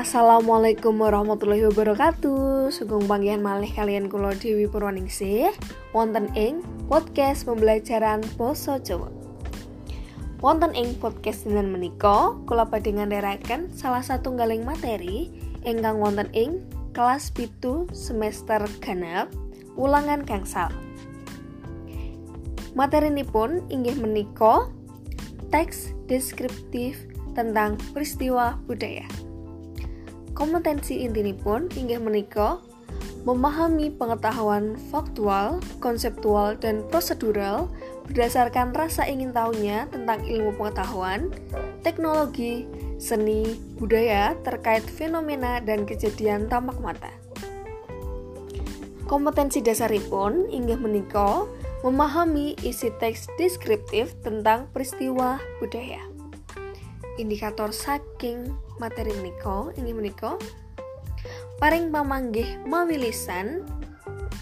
Assalamualaikum warahmatullahi wabarakatuh. Sugeng panggihan malih kalian kula Dewi Purwaningsih wonten ing podcast pembelajaran basa Jawa. Wonten ing podcast dinten menika kula badhe ngandharaken salah satu galing materi ingkang wonten ing kelas pitu semester genep ulangan gangsal. Materi ini pun inggih menika teks deskriptif tentang peristiwa budaya. Kompetensi pun inggih menika memahami pengetahuan faktual, konseptual, dan prosedural berdasarkan rasa ingin tahunya tentang ilmu pengetahuan, teknologi, seni, budaya terkait fenomena dan kejadian tampak mata. Kompetensi dasaripun inggih menika memahami isi teks deskriptif tentang peristiwa budaya indikator saking materi menika ini menika paring pamanggih mawi lisan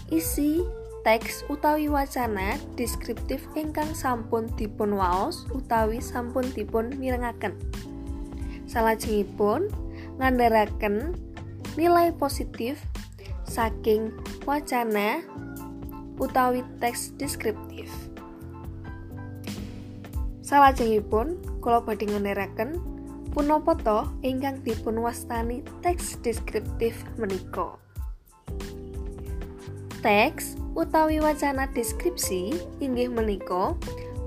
isi teks utawi wacana deskriptif ingkang sampun dipun waos utawi sampun dipun mirengaken. Salajengipun ngandharaken nilai positif saking wacana utawi teks deskriptif. Salajengipun kula badhe ngendharaken punapa to ingkang dipun wastani teks deskriptif menika. Teks utawi wacana deskripsi inggih menika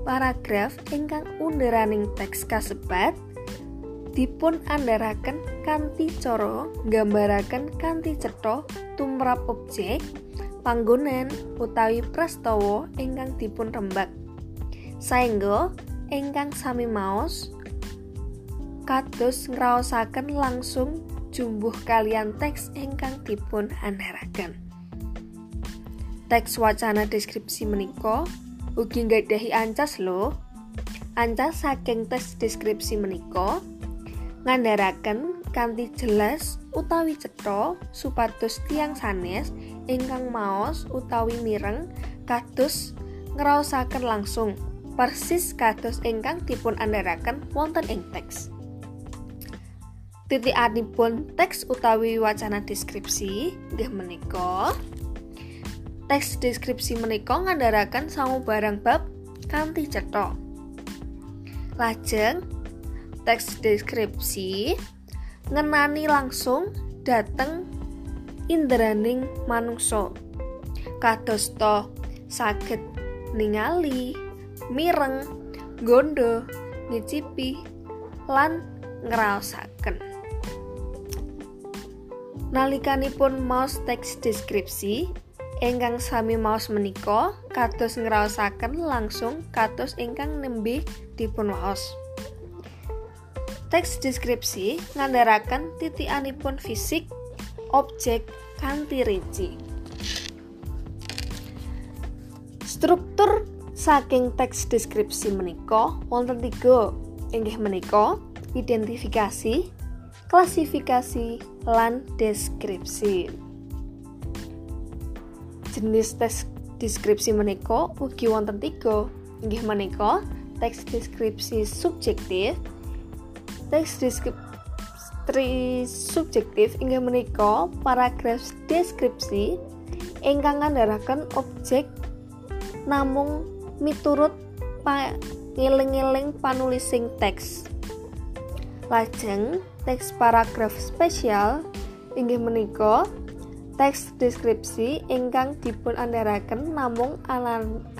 paragraf ingkang underaning teks kasebat dipun andharaken kanthi cara nggambaraken kanthi cetha tumrap objek panggonan utawi prastawa ingkang dipun rembak saengga ingkang sami maos kados ngraosaken langsung jumbuh kalian teks ingkang dipun andharaken. Teks wacana deskripsi menika ugi nggadahi ancas lho. Ancas saking teks deskripsi menika ngandharaken kanthi jelas utawi cetha supados tiang sanes ingkang maos utawi mireng kados ngraosaken langsung persis kados ingkang dipun andharaken wonten ing teks. Titikanipun teks utawi wacana deskripsi nggih menika teks deskripsi menika ngandharaken barang bab kanthi cetha. Lajeng teks deskripsi ngenani langsung dateng indraning manungsa. Kados to saged ningali mireng, gondo, ngicipi, lan ngraosaken. Nalikanipun maos teks deskripsi, ingkang sami maos menika kados ngraosaken langsung kados ingkang nembe dipun waos. Teks deskripsi ngandharaken titikanipun fisik objek kanthi rinci. Struktur Saking teks deskripsi menika wonten tiga inggih menika identifikasi, klasifikasi, lan deskripsi. Jenis teks deskripsi menika ugi wonten tiga inggih menika teks deskripsi subjektif, teks deskripsi subjektif inggih menika paragraf deskripsi ingkang ngandharaken objek namung miturut ngiling-ngiling panulising teks. Lajeng teks paragraf spesial inggih menika teks deskripsi ingkang dipun andharaken namung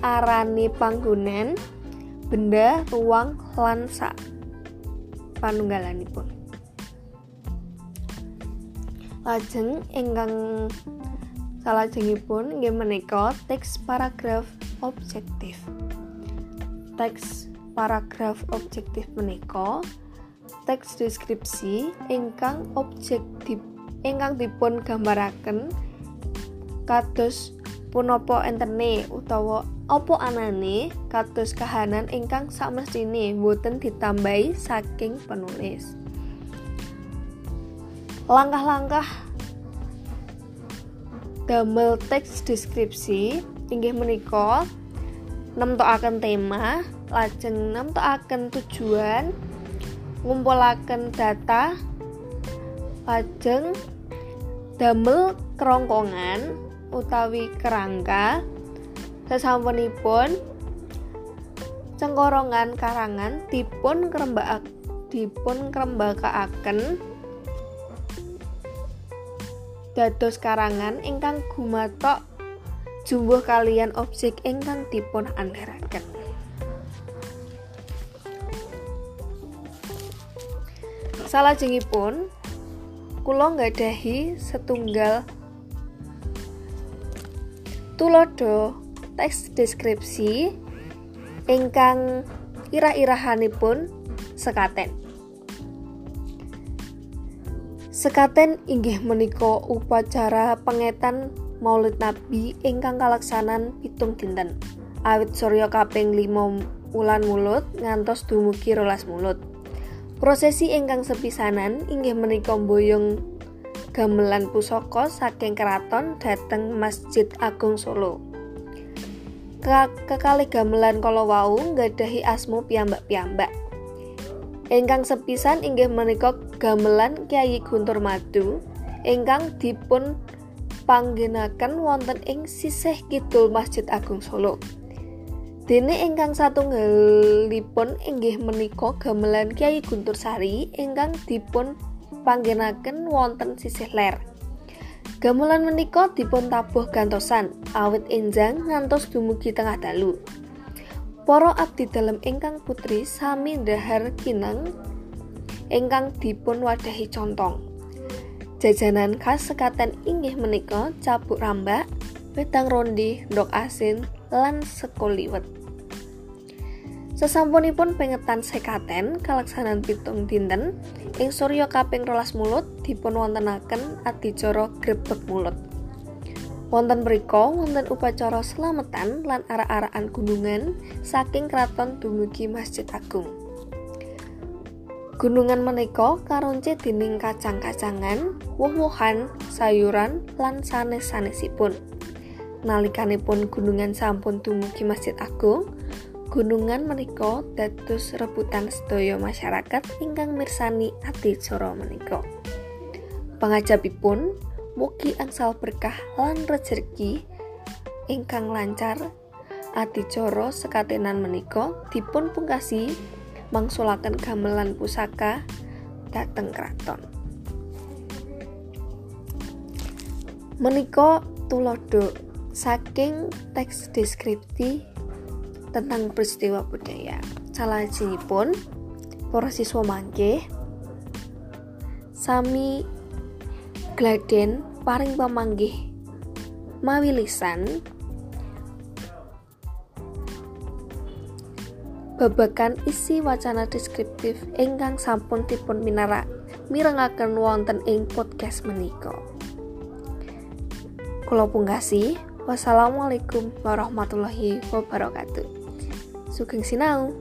arani panggonan benda, ruang, lan sak panunggalanipun. Lajeng ingkang salajengipun inggih menika teks paragraf objektif. Teks paragraf objektif menika teks deskripsi ingkang objektif ingkang dipun gambaraken kados punapa entene utawa apa anane kados kahanan ingkang samestine boten ditambahi saking penulis. Langkah-langkah damel teks deskripsi inggih menika nemtokaken tema lajeng nemtokaken tujuan ngumpulaken data lajeng damel kerongkongan utawi kerangka sesampunipun cengkorongan karangan dipun kerembak dipun kerembakaaken dados karangan ingkang gumatok jumbuh kalian objek ingkang dipun andharaken salajengipun kula nggadahi setunggal tulodo teks deskripsi ingkang irah-irahanipun sekaten. Sekaten inggih menika upacara pengetan Maulid Nabi ingkang kalaksanan pitung dinten. Awit Surya kaping 5 wulan mulut ngantos dumugi rolas mulut Prosesi ingkang sepisanan inggih menika boyong gamelan pusaka saking keraton dhateng Masjid Agung Solo. Kekalih gamelan kala wau nggadahi asma piyambak-piyambak. Ingkang sepisan inggih menika gamelan Kyai Guntur Madu ingkang dipun panggenaken wonten ing sisih kidul Masjid Agung Solo. Dene ingkang satunggalipun inggih menika gamelan Kyai Guntur Sari ingkang dipun panggenaken wonten sisih ler. Gamelan menika dipun tabuh gantosan awit enjang ngantos dumugi tengah dalu. Para abdi dalem ingkang putri sami ndahar kinang ingkang dipun wadahi contong. Jajanan khas sekaten inggih menika cabuk rambak, wedang rondi, ndok asin, lan sekoliwet. Sesampunipun pengetan sekaten kalaksanan pitung dinten ing Surya kaping rolas mulut dipun wontenaken adicara grebeg mulut. Wonten mriku wonten upacara selametan lan arak-arakan gunungan saking kraton dumugi Masjid Agung. Gunungan menika karonce dening kacang-kacangan, woh-wohan, sayuran lan sanes-sanesipun. Nalikanipun gunungan sampun dumugi Masjid Agung, gunungan menika dados rebutan sedaya masyarakat ingkang mirsani adicara menika. Pangajabipun mugi angsal berkah lan rejeki ingkang lancar adicara sekatenan menika dipun pungkasi mangsulaken gamelan pusaka dateng kraton. Menika tulodo saking teks deskripsi tentang peristiwa budaya. Salah pun para siswa mangke sami gladen paring pamanggih mawi lisan babakan isi wacana deskriptif ingkang sampun dipun minarak mirengaken wonten ing podcast menika. Kula pungkasi Wassalamualaikum warahmatullahi wabarakatuh. Sugeng sinau.